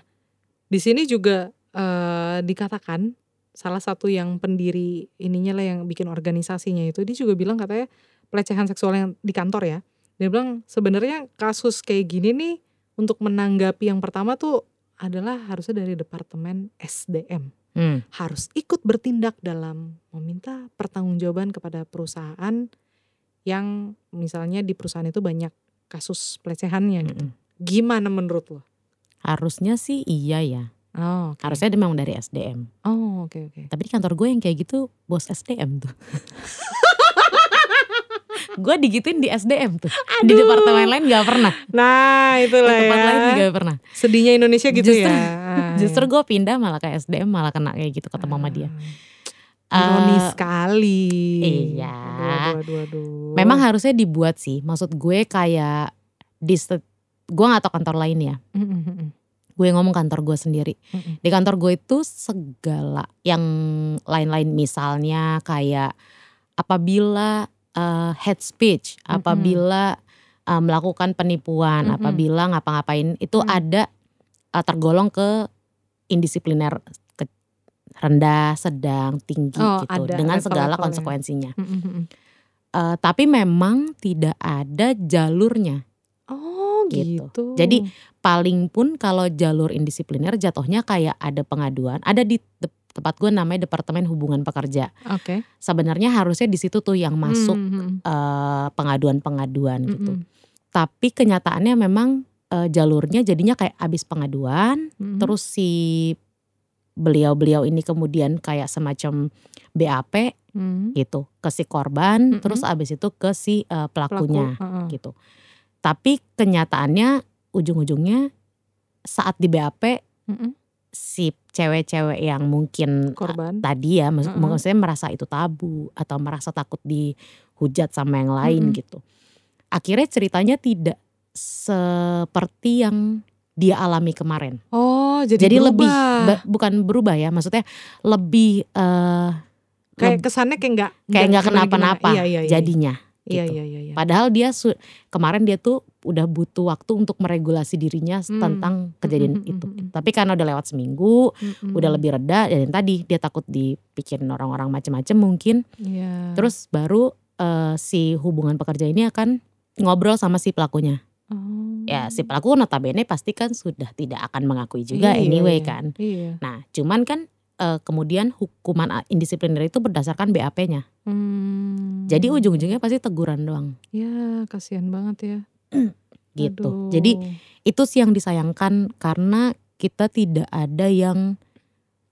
di sini juga eh, dikatakan salah satu yang pendiri ininya lah yang bikin organisasinya itu dia juga bilang katanya pelecehan seksual yang di kantor ya. Dia bilang sebenarnya kasus kayak gini nih untuk menanggapi yang pertama tuh adalah harusnya dari departemen SDM Hmm. harus ikut bertindak dalam meminta pertanggungjawaban kepada perusahaan yang misalnya di perusahaan itu banyak kasus pelecehannya gitu. Mm-mm. Gimana menurut lo? Harusnya sih iya ya. Oh, oke. Harusnya memang dari SDM. Oh, oke oke. Tapi di kantor gue yang kayak gitu bos SDM tuh. gue digituin di SDM tuh. Di Aduh. departemen lain gak pernah. Nah, Di itulah tempat lain ya. gak pernah. Sedihnya Indonesia gitu Justru- ya. Justru gue pindah malah ke SDM malah kena kayak gitu ketemu sama dia. Ah, Ironis Eh, sekali. iya. Aduh, aduh, aduh, aduh. memang harusnya dibuat sih. Maksud gue kayak di gue gak tau kantor lain ya. Mm, mm, mm. Gue ngomong kantor gue sendiri. Di kantor gue itu segala yang lain-lain misalnya kayak apabila eh, hate speech, Mm-mm. apabila eh, melakukan penipuan, Mm-mm. apabila ngapa-ngapain itu Mm. ada eh, tergolong ke indisipliner ke rendah, sedang, tinggi Oh, gitu ada dengan segala level-levelnya. konsekuensinya. Mm, mm, mm. Eh, tapi memang tidak ada jalurnya. Oh, Gitu. gitu. Jadi, Paling pun kalau jalur indisipliner jatuhnya kayak ada pengaduan, ada di tempat gue namanya Departemen Hubungan Pekerja. oke. Sebenarnya harusnya di situ tuh yang masuk Mm, mm, eh, pengaduan-pengaduan mm, gitu. mm, Tapi kenyataannya memang eh, jalurnya jadinya kayak abis pengaduan, mm, mm. terus si beliau-beliau ini kemudian kayak semacam BAP Mm. gitu ke si korban, Mm-mm. terus abis itu ke si Pelaku, pelakunya heeh. gitu. Tapi kenyataannya ujung-ujungnya saat di BAP Mm-mm. Si cewek-cewek yang mungkin korban. tadi ya maksud Mm-mm. maksudnya merasa itu tabu atau merasa takut dihujat sama yang lain Mm-mm. gitu. Akhirnya ceritanya tidak seperti yang dia alami kemarin. Oh, jadi, Jadi lebih bukan berubah ya, maksudnya lebih eh kayak kesannya kayak nggak kayak nggak kenapa-napa Iya, iya, iya. jadinya Iya gitu. iya iya. iya. Padahal dia su- kemarin dia tuh udah butuh waktu untuk meregulasi dirinya Hmm. tentang kejadian Mm, mm, itu. mm, mm. Tapi karena udah lewat seminggu, Mm-mm. udah lebih reda dan yang tadi dia takut dipikirin orang-orang macem-macem mungkin. Iya. Terus baru eh, si hubungan pekerja ini akan ngobrol sama si pelakunya. Oh. Ya si pelaku notabene pasti kan sudah tidak akan mengakui juga Iya, anyway iya. kan. Iya. Nah cuman kan eh, kemudian hukuman indisipliner itu berdasarkan BAP-nya. Hmm. Jadi ujung-ujungnya pasti teguran doang Ya kasihan banget ya. gitu. Aduh. Jadi itu sih yang disayangkan karena kita tidak ada yang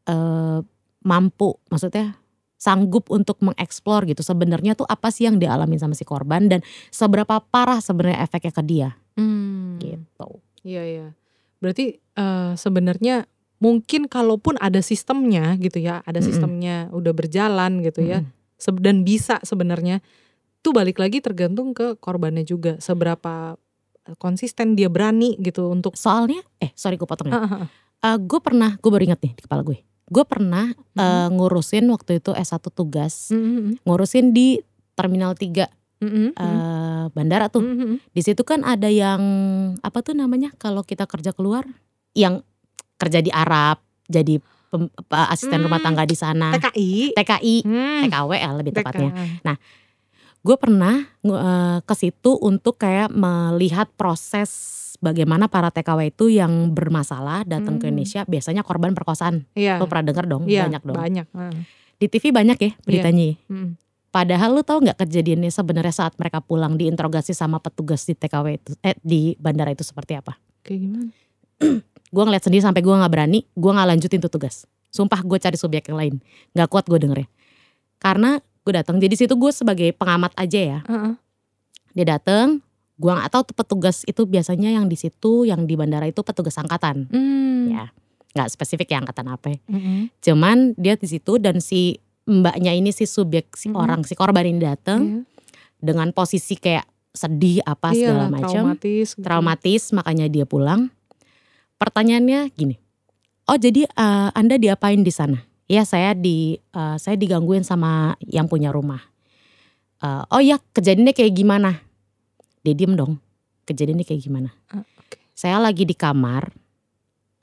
eh, mampu, maksudnya sanggup untuk mengeksplor gitu. Sebenarnya tuh apa sih yang dialami sama si korban dan seberapa parah sebenarnya efeknya ke dia Hmm. gitu. Iya iya. Berarti eh, sebenarnya mungkin kalaupun ada sistemnya gitu ya, ada sistemnya udah berjalan gitu ya, Mm-mm. se- dan bisa sebenarnya, tuh balik lagi tergantung ke korbannya juga, seberapa konsisten dia berani gitu untuk. Soalnya, eh sorry gue potong ya. Ah, ah. gue pernah, gue baru inget nih di kepala gue. Gue pernah eh, ngurusin waktu itu S1 tugas, Mm, mm, mm. ngurusin di Terminal 3 Mm, mm, mm. eh, bandara tuh. Mm, mm, mm. Di situ kan ada yang apa tuh namanya kalau kita kerja keluar yang kerja di Arab jadi pem- apa, asisten rumah Hmm. tangga di sana. TKI. TKI, Hmm. TKW ya lebih TK. tepatnya. Gue pernah eh, ke situ untuk kayak melihat proses bagaimana para TKW itu yang bermasalah datang ke Hmm. Indonesia biasanya korban perkosaan. Iya. Lo pernah denger dong? Iya, banyak dong. Banyak. ah. Di TV banyak ya beritanya. Mm. Padahal lu tahu nggak kejadiannya sebenarnya saat mereka pulang diinterogasi sama petugas di TKW itu eh di bandara itu seperti apa? Kayak gimana? Gue ngeliat sendiri sampai gue nggak berani, gue nggak lanjutin tuh tugas. Sumpah gue cari subjek yang lain, nggak kuat gue dengernya. Karena gue datang, jadi situ gue sebagai pengamat aja ya. Ah. Dia datang, gue nggak tahu tuh petugas itu biasanya yang di situ, yang di bandara itu petugas angkatan, Hmm. Ya. nggak spesifik ya angkatan apa. Mm-mm. Cuman dia di situ dan si mbaknya ini si subjek si Mhm. orang si korban ini datang Iya. dengan posisi kayak sedih apa segala Iyalah, macam, traumatis. gitu. traumatis makanya dia pulang. Pertanyaannya gini, oh jadi eh, anda diapain di sana? Ya saya di eh, saya digangguin sama yang punya rumah. Eh, oh ya kejadiannya kayak gimana? Dia diem dong. Kejadiannya kayak gimana? Ah, oke. Saya lagi di kamar,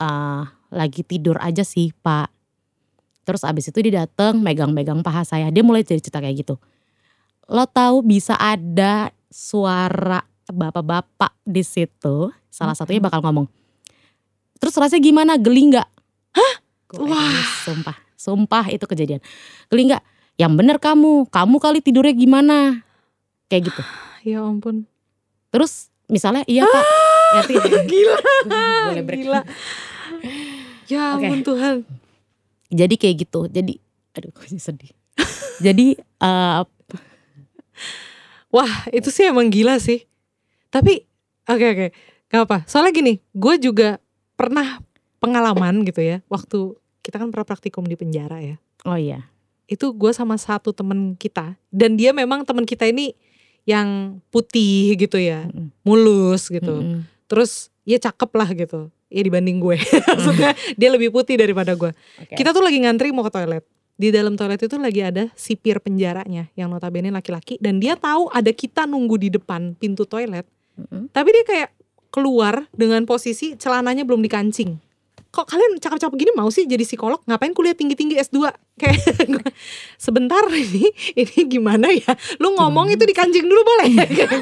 eh lagi tidur aja sih pak. Terus abis itu dia dateng megang-megang paha saya. Dia mulai cerita kayak gitu. Lo tahu bisa ada suara bapak-bapak di situ. Salah satunya bakal ngomong. Terus rasanya gimana? Geli nggak? Hah? Wah. Sumpah, sumpah itu kejadian. Geli nggak? Yang bener kamu, kamu kali tidurnya gimana? Kayak gitu. Ya ampun. Terus misalnya iya pak, ngerti? Gila. Boleh break. Gila. Ya ampun Tuhan. Jadi kayak gitu. Jadi, aduh gue sedih. Jadi eh, Wah itu sih emang gila sih. Tapi oke oke. Gak apa. Soalnya gini. Gue juga pernah pengalaman gitu ya. Waktu kita kan pernah praktikum di penjara ya. oh iya, Itu gue sama satu temen kita. Dan dia memang temen kita ini yang putih gitu ya. Mulus gitu. Mm-mm. Terus ya cakep lah gitu. Ya dibanding gue. Maksudnya dia lebih putih daripada gue. Oke. Kita tuh lagi ngantri mau ke toilet. Di dalam toilet itu lagi ada sipir penjaranya yang notabene laki-laki dan dia tahu ada kita nunggu di depan pintu toilet. Mm-mm. Tapi dia kayak keluar dengan posisi celananya belum dikancing. Kok kalian cakep-cakep gini mau sih jadi psikolog? Ngapain kuliah tinggi-tinggi S2? Kayak gua, sebentar ini ini gimana ya? Lu ngomong itu dikancing dulu boleh? Jangan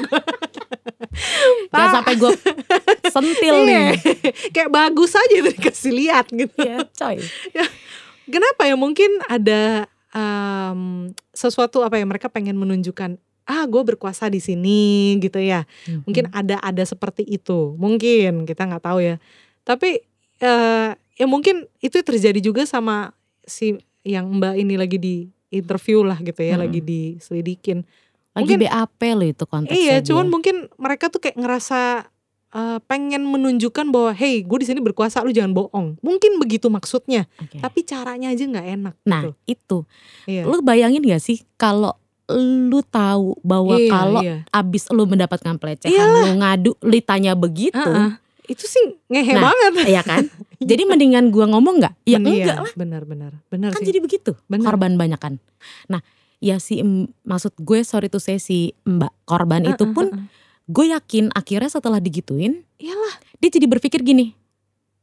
Pak, sampai gue sentil iya. nih. Kayak bagus aja itu dikasih lihat gitu. Iya, coy. Kenapa ya? Mungkin ada em, sesuatu apa ya mereka pengen menunjukkan ah gue berkuasa di sini gitu ya. Mungkin ada ada seperti itu. Mungkin kita nggak tahu ya. Tapi eh, ya mungkin itu terjadi juga sama si yang Mbak ini lagi di interview lah gitu ya, Mm-mm. lagi diselidikin. lagi mungkin- BAP loh itu konteksnya. Iya, dia. cuman mungkin mereka tuh kayak ngerasa eh, pengen menunjukkan bahwa hey gue di sini berkuasa lu jangan bohong. Mungkin begitu maksudnya. Oke. Tapi caranya aja nggak enak. Nah gitu. itu, Iya. lu bayangin gak sih kalau lu tahu bahwa Iya, kalau iya. abis lu mendapatkan pelecehan, Iyalah. lu ngadu, litanya begitu, Ah, ah. Itu sih ngehe Nah, banget. ya kan? Jadi mendingan gua ngomong nggak? Ya iya, enggak lah, Benar benar benar kan sih. jadi begitu. Benar. Korban banyak kan. Nah, ya si maksud gue sorry to say si mbak korban itu Heeh, pun heeh. gue yakin akhirnya setelah digituin iyalah dia jadi berpikir gini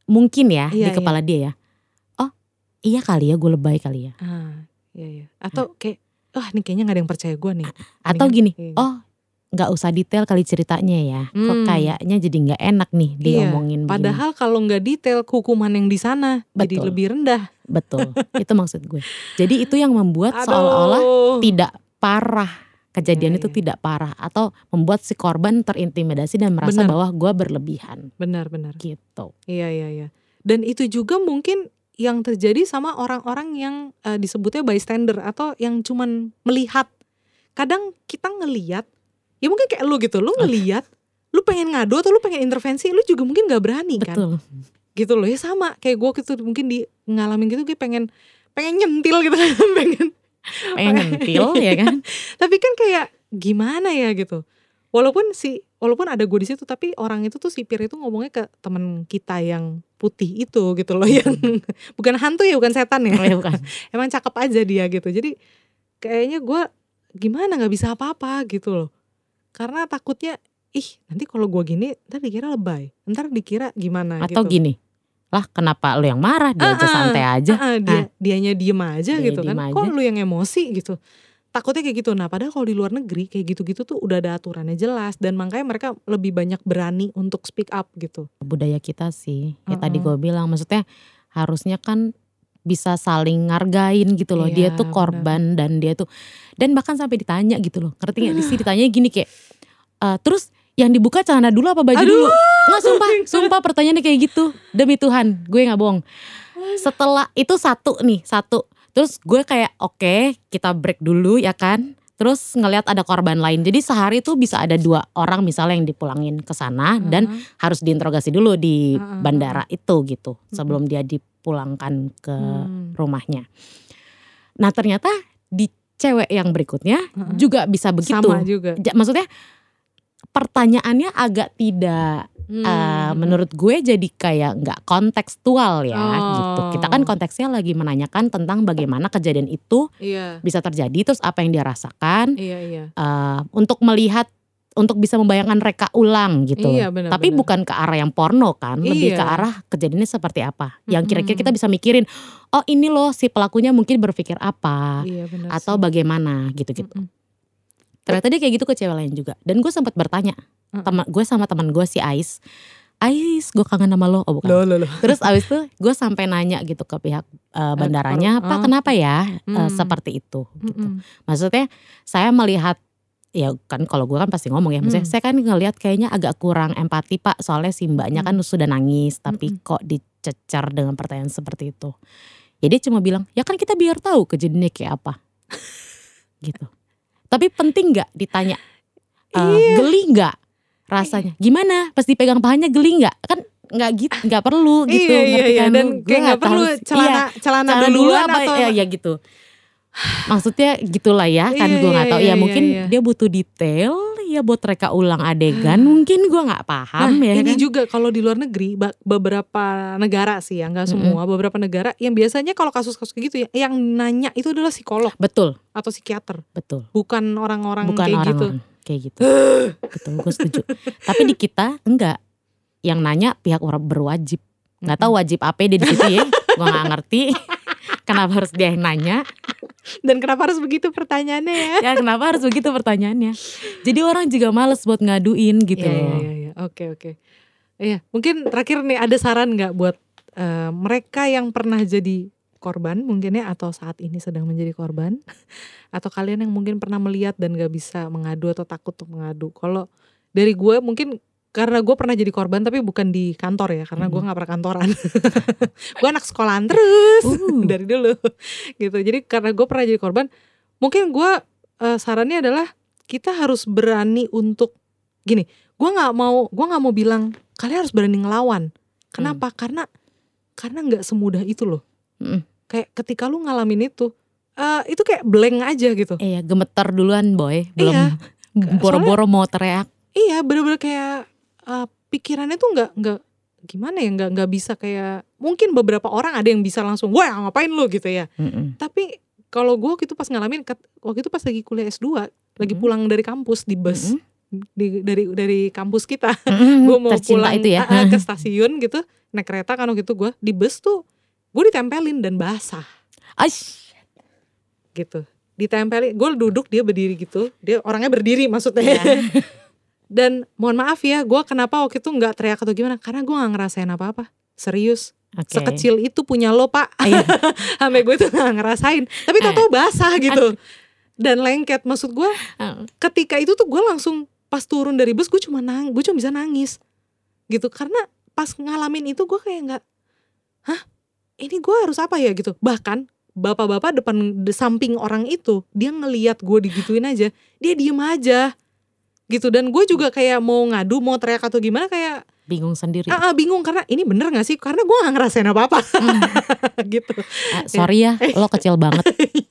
mungkin ya Iya, di kepala dia ya oh iya kali ya gue lebay kali ya ah iya iya atau kayak wah ini kayaknya nggak ada yang percaya gue nih atau Mendingan- gini iya. oh nggak usah detail kali ceritanya ya kok Hmm. kayaknya jadi nggak enak nih Iya, diomongin begini. padahal kalau nggak detail hukuman yang di sana jadi lebih rendah betul itu maksud gue jadi itu yang membuat Aduh. seolah-olah tidak parah kejadian Iya, itu iya. tidak parah atau membuat si korban terintimidasi dan merasa Benar. bahwa gue berlebihan benar-benar gitu Iya iya iya. Dan itu juga mungkin yang terjadi sama orang-orang yang eh, disebutnya bystander atau yang cuman melihat. Kadang kita ngeliat, ya mungkin kayak lu gitu, lu ngeliat, lu pengen ngadu atau lu pengen intervensi, lu juga mungkin nggak berani kan. betul Gitu loh ya sama kayak gue gitu mungkin di ngalamin gitu gue pengen pengen nyentil gitu kan, pengen. pengen nyentil ya kan Tapi kan kayak gimana ya gitu. Walaupun si walaupun ada gue di situ tapi orang itu tuh sipir itu ngomongnya ke teman kita yang putih itu gitu loh yang bukan hantu ya bukan setan ya. Oh, ya bukan. Emang cakep aja dia gitu. Jadi kayaknya gue gimana nggak bisa apa-apa gitu loh. Karena takutnya ih nanti kalau gue gini ntar dikira lebay. Ntar dikira gimana atau gitu. gini lah kenapa lu yang marah? Dia aja Ah, ah, santai aja. Ah, dia dianya diem aja Dia gitu kan. diem kok aja. lu yang emosi gitu takutnya kayak gitu. Nah padahal kalau di luar negeri kayak gitu-gitu tuh udah ada aturannya jelas dan makanya mereka lebih banyak berani untuk speak up gitu. Budaya kita sih ya tadi Mm-mm. gue bilang maksudnya harusnya kan bisa saling ngargain gitu loh. Dia Iya, tuh korban dan dia tuh dan bahkan sampai ditanya gitu loh. Ngerti nggak? Di sini ditanya gini kayak "Eh, terus yang dibuka celana dulu apa baju Aduh. dulu nggak sumpah sumpah pertanyaannya kayak gitu. Demi Tuhan gue nggak bohong. Setelah itu satu nih satu terus gue kayak oke kita break dulu ya kan terus ngelihat ada korban lain jadi sehari tuh bisa ada dua orang misalnya yang dipulangin ke sana dan Heeh. harus diinterogasi dulu di Heeh, bandara itu gitu sebelum dia dipulangkan ke Hmm. rumahnya. Nah ternyata di cewek yang berikutnya Heeh. juga bisa begitu. sama juga Maksudnya pertanyaannya agak tidak Hmm. eh, menurut gue jadi kayak nggak kontekstual ya Oh. gitu. Kita kan konteksnya lagi menanyakan tentang bagaimana kejadian itu iya bisa terjadi terus apa yang dia rasakan iya iya eh, untuk melihat untuk bisa membayangkan reka ulang gitu. Iya, benar, Tapi benar. bukan ke arah yang porno kan, lebih Iya. ke arah kejadiannya seperti apa. Yang kira-kira Mm-mm. kita bisa mikirin, oh ini loh si pelakunya mungkin berpikir apa iya benar atau sih. bagaimana gitu-gitu. Mm-mm. Ternyata dia kayak gitu ke cewek lain juga. Dan gue sempat bertanya, Teman gue sama teman gue si Ais, Ais gue kangen sama lo, oh bukan. Loh, loh, loh. Terus abis itu gue sampai nanya gitu ke pihak eh, bandaranya, per- Pak oh. kenapa ya eh, Hmm. seperti itu? Gitu. Maksudnya saya melihat ya kan kalau gue kan pasti ngomong ya maksudnya Hmm. saya kan ngelihat kayaknya agak kurang empati pak soalnya si mbaknya kan sudah nangis tapi Mm-mm. kok dicecar dengan pertanyaan seperti itu ya dia cuma bilang ya kan kita biar tahu kejadiannya kayak apa gitu tapi penting nggak ditanya eh, Iya. geli nggak rasanya. Gimana? Pas dipegang pahanya geli nggak? Kan nggak gitu nggak perlu gitu iya iya iya. kan? Dan gue nggak perlu celana Iya, celana, celana dulu apa atau ya, ya gitu. Maksudnya gitulah ya kan Iya, gue nggak iya, tahu. iya, ya iya, mungkin iya. dia butuh detail ya buat reka ulang adegan mungkin gue nggak paham Nah, ya ini kan? juga kalau di luar negeri beberapa negara sih ya nggak semua beberapa negara yang biasanya kalau kasus-kasus kayak gitu ya yang nanya itu adalah psikolog betul. atau psikiater. Betul. Bukan orang-orang bukan kayak gitu. orang-orang kayak gitu. Betul gue setuju. Tapi di kita enggak. Yang nanya pihak orang berwajib. Nggak tahu wajib apa dia di situ ya. Gue nggak ngerti. Kenapa harus dia yang nanya? Dan kenapa harus begitu pertanyaannya ya? Ya kenapa harus begitu pertanyaannya? Jadi orang juga males buat ngaduin gitu Iya, iya, iya, iya. Oke, oke. Iya, mungkin terakhir nih ada saran nggak buat eh, mereka yang pernah jadi korban mungkin ya atau saat ini sedang menjadi korban atau kalian yang mungkin pernah melihat dan gak bisa mengadu atau takut untuk mengadu. Kalau dari gue mungkin karena gue pernah jadi korban tapi bukan di kantor ya karena gue Mhm. nggak pernah kantoran. gue anak sekolahan terus Uh. dari dulu gitu. Jadi karena gue pernah jadi korban, mungkin gue eh, sarannya adalah kita harus berani untuk gini. Gue nggak mau, gue nggak mau bilang kalian harus berani ngelawan. Kenapa? Karena karena nggak semudah itu loh. Mm. Kayak ketika lu ngalamin itu, eh, itu kayak blank aja gitu. Iya gemeter duluan boy belum Iya. boro-boro mau teriak Iya, bener-bener kayak eh, pikirannya tuh nggak nggak gimana ya nggak nggak bisa kayak mungkin beberapa orang ada yang bisa langsung wah ngapain lu gitu ya Mm-mm. tapi kalau gue waktu itu pas ngalamin waktu itu pas lagi kuliah S2 lagi Mm-mm. pulang dari kampus di bus Mm-mm. di, dari dari kampus kita Mm-mm, gue mau tercinta pulang itu ya. ke stasiun gitu naik kereta kan waktu itu gue di bus tuh gue ditempelin dan basah. Aish. gitu. Ditempelin gue duduk dia berdiri gitu. Dia orangnya berdiri maksudnya. Iya. dan mohon maaf ya gue kenapa waktu itu nggak teriak atau gimana? Karena gue nggak ngerasain apa-apa. Serius. Oke. sekecil itu punya lo pak. Iya. sampai gue tuh nggak ngerasain. Tapi Eh. tau basah gitu. Dan lengket. Maksud gue Ah, ketika itu tuh gue langsung pas turun dari bus gue cuma nang gue cuma bisa nangis. Gitu. Karena pas ngalamin itu gue kayak nggak hah ini gue harus apa ya gitu. Bahkan bapak-bapak depan de samping orang itu dia ngeliat gue digituin aja. Dia diem aja gitu. Dan gue juga kayak mau ngadu mau teriak atau gimana kayak bingung sendiri. ah, ah, bingung karena ini bener gak sih? Karena gue gak ngerasain apa-apa. Gitu. Ah, sorry ya, lo kecil banget.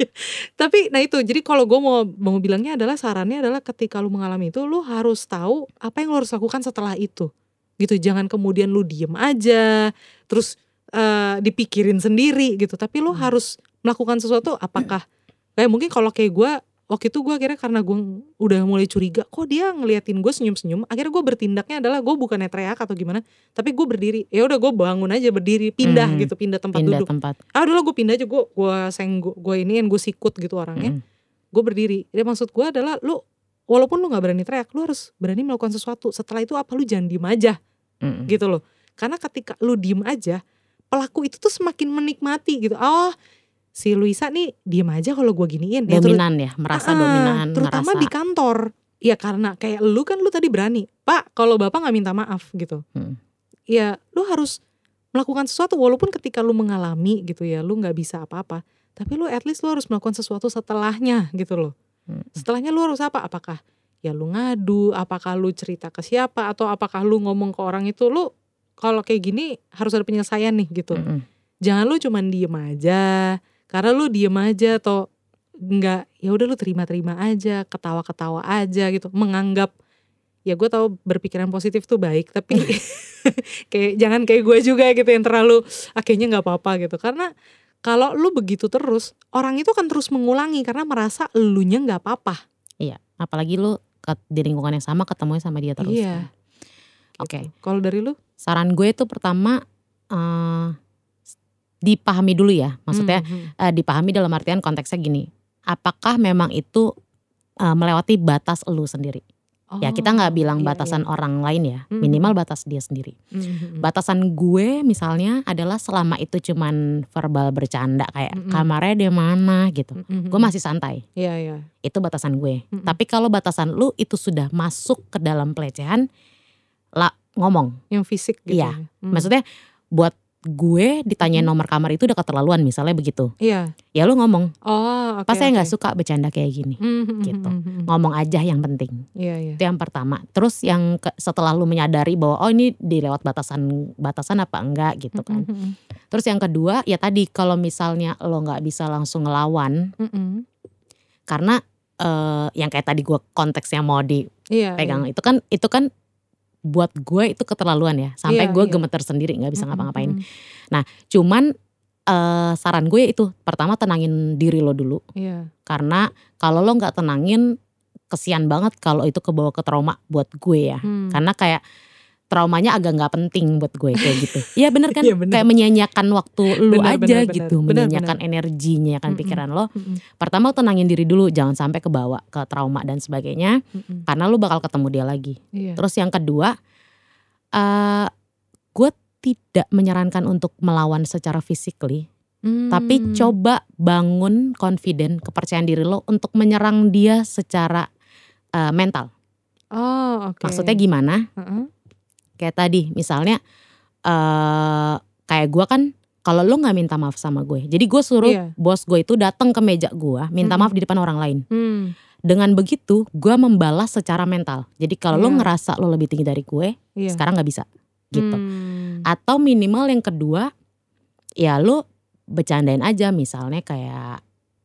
Tapi nah itu jadi kalau gue mau mau bilangnya adalah sarannya adalah ketika lu mengalami itu lu harus tahu apa yang lu harus lakukan setelah itu. Gitu jangan kemudian lu diem aja. Terus eh, dipikirin sendiri gitu. Tapi lu Hmm. harus melakukan sesuatu apakah kayak mungkin kalau kayak gue waktu itu gue akhirnya karena gue udah mulai curiga kok dia ngeliatin gue senyum-senyum akhirnya gue bertindaknya adalah gue bukannya teriak atau gimana tapi gue berdiri ya udah gue bangun aja berdiri pindah Hmm. gitu pindah tempat Pindah duduk tempat. ah udah lah gue pindah aja gue gue senggol gue iniin gue sikut gitu orangnya Mm. gue berdiri jadi maksud gue adalah lu walaupun lu nggak berani teriak lu harus berani melakukan sesuatu setelah itu apa lu jangan diem aja Mm. gitu loh karena ketika lu diem aja pelaku itu tuh semakin menikmati gitu. Oh si Luisa nih diem aja kalau gue giniin. Ya, terus- Dominan ya, merasa Ah, dominan, terutama ngerasa. di kantor. Ya karena kayak lu kan lu tadi berani. Pak kalau bapak nggak minta maaf gitu. Hmm. ya lu harus melakukan sesuatu walaupun ketika lu mengalami gitu ya lu nggak bisa apa-apa. Tapi lu at least lu harus melakukan sesuatu setelahnya gitu loh. Hmm. setelahnya lu harus apa? Apakah ya lu ngadu? Apakah lu cerita ke siapa? Atau apakah lu ngomong ke orang itu? Lu kalau kayak gini harus ada penyelesaian nih gitu Mm-mm. jangan lu cuman diem aja karena lu diem aja atau nggak ya udah lu terima-terima aja ketawa-ketawa aja gitu menganggap ya gue tahu berpikiran positif tuh baik tapi kayak jangan kayak gue juga gitu yang terlalu akhirnya nggak apa-apa gitu karena kalau lu begitu terus orang itu akan terus mengulangi karena merasa elunya nggak apa-apa Iya, apalagi lu di lingkungan yang sama ketemunya sama dia terus. Iya. Oke, Gitu. kalau dari lu saran gue itu pertama eh, dipahami dulu ya. Maksudnya Hmm, hmm. eh, dipahami dalam artian konteksnya gini. Apakah memang itu eh, melewati batas lu sendiri? ya kita nggak Oh, bilang iya, batasan iya. orang lain ya, Mm. minimal batas dia sendiri. Hmm, hmm, hmm. Batasan gue misalnya adalah selama itu cuman verbal bercanda kayak Mm-mm. kamarnya di mana gitu. Hmm, hmm, Gue hmm. masih santai. Iya iya. Itu batasan gue. Mm-mm. Tapi kalau batasan lu itu sudah masuk ke dalam pelecehan, lah ngomong. Yang fisik gitu. Iya. ya. Hmm. Maksudnya buat gue ditanyain Mm-mm. nomor kamar itu udah keterlaluan misalnya begitu. Iya. Ya lu ngomong, Oh, oke. pas saya oke. nggak suka bercanda kayak gini. Hmm, hmm, gitu. hmm, hmm, hmm. Ngomong aja yang penting. Iya iya. Itu yang pertama. Terus yang ke- setelah lu menyadari bahwa oh ini dilewat batasan batasan apa enggak gitu kan. Hmm, hmm, Terus yang kedua ya tadi kalau misalnya lo nggak bisa langsung ngelawan hmm, hmm. karena eh, yang kayak tadi gue konteksnya mau Iya. dipegang itu kan itu kan buat gue itu keterlaluan ya sampai Iya, gue iya. gemeter sendiri nggak bisa Hmm, ngapa-ngapain. hmm, hmm. Cuman eh, saran gue itu pertama tenangin diri lo dulu Iya. karena kalau lo nggak tenangin kesian banget kalau itu kebawa ke trauma buat gue ya. Hmm. Karena kayak traumanya agak nggak penting buat gue kayak gitu. Iya bener kan? Iya, bener. Kayak menyanyiakan waktu lu Bener, aja bener, bener. gitu, Bener, menyanyiakan energinya kan Mm-mm. pikiran lo. Hmm, hmm, Pertama tenangin diri dulu, jangan sampai kebawa ke trauma dan sebagainya, hmm, hmm. karena lu bakal ketemu dia lagi. Iya. Terus yang kedua, eh gue tidak menyarankan untuk melawan secara physically, tapi Hmm. coba bangun confident, kepercayaan diri lo untuk menyerang dia secara eh, mental. Oh, oke. Maksudnya gimana? Heeh. Kayak tadi, misalnya eh kayak gue kan, kalau lo nggak minta maaf sama gue, jadi gue suruh Iya. bos gue itu datang ke meja gue, minta Mm-mm. maaf di depan orang lain. Hmm. Dengan begitu, gue membalas secara mental. Jadi kalau lo Iya. ngerasa lo lebih tinggi dari gue, Iya. sekarang nggak bisa, gitu. Hmm. Atau minimal yang kedua, ya lo bercandain aja, misalnya kayak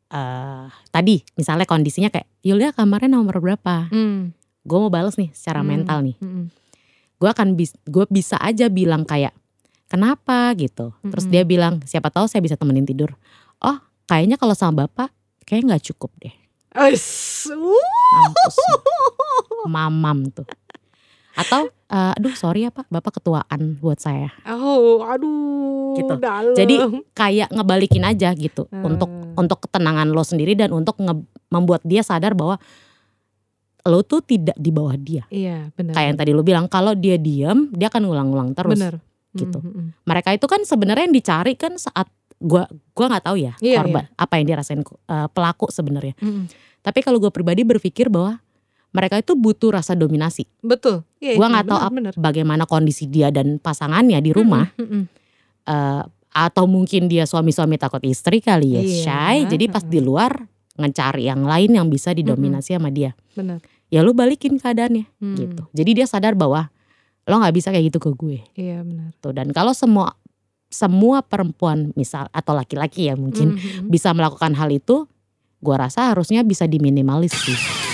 eh tadi, misalnya kondisinya kayak Yulia kamarnya nomor berapa? Hmm. Gue mau balas nih secara Hmm. mental nih. Hmm. Gue akan bis, gue bisa aja bilang kayak kenapa gitu. Terus Mm-mm. dia bilang siapa tahu saya bisa temenin tidur. Oh kayaknya kalau sama bapak kayaknya nggak cukup deh. Uh. Mampus. Mamam tuh. Atau eh, aduh sorry ya Pak, Bapak ketuaan buat saya. Oh, aduh, Gitu. dalam. Jadi kayak ngebalikin aja gitu untuk Hmm. untuk ketenangan lo sendiri dan untuk nge- membuat dia sadar bahwa lo tuh tidak di bawah dia. Iya, benar. Kayak yang tadi lo bilang kalau dia diam, dia akan ngulang-ngulang terus. Benar. gitu. Mm, mm, mm. Mereka itu kan sebenarnya yang dicari kan saat gua gua nggak tahu ya Iya, korban apa yang dirasain eh, pelaku sebenarnya. Mm, mm. Tapi kalau gue pribadi berpikir bahwa mereka itu butuh rasa dominasi. Betul. Iya, Gua iya, nggak tahu benar. Bagaimana kondisi dia dan pasangannya di rumah Mm, mm, mm, mm. eh, atau mungkin dia suami-suami takut istri kali ya Iya, shy. Jadi pas di luar ngecari yang lain yang bisa didominasi sama dia. Benar. Ya lu balikin keadaannya Hmm, gitu. Jadi dia sadar bahwa lo nggak bisa kayak gitu ke gue. Iya, benar. Tuh dan kalau semua semua perempuan misal atau laki-laki ya mungkin Mm, mm, mm. bisa melakukan hal itu, gua rasa harusnya bisa diminimalis sih.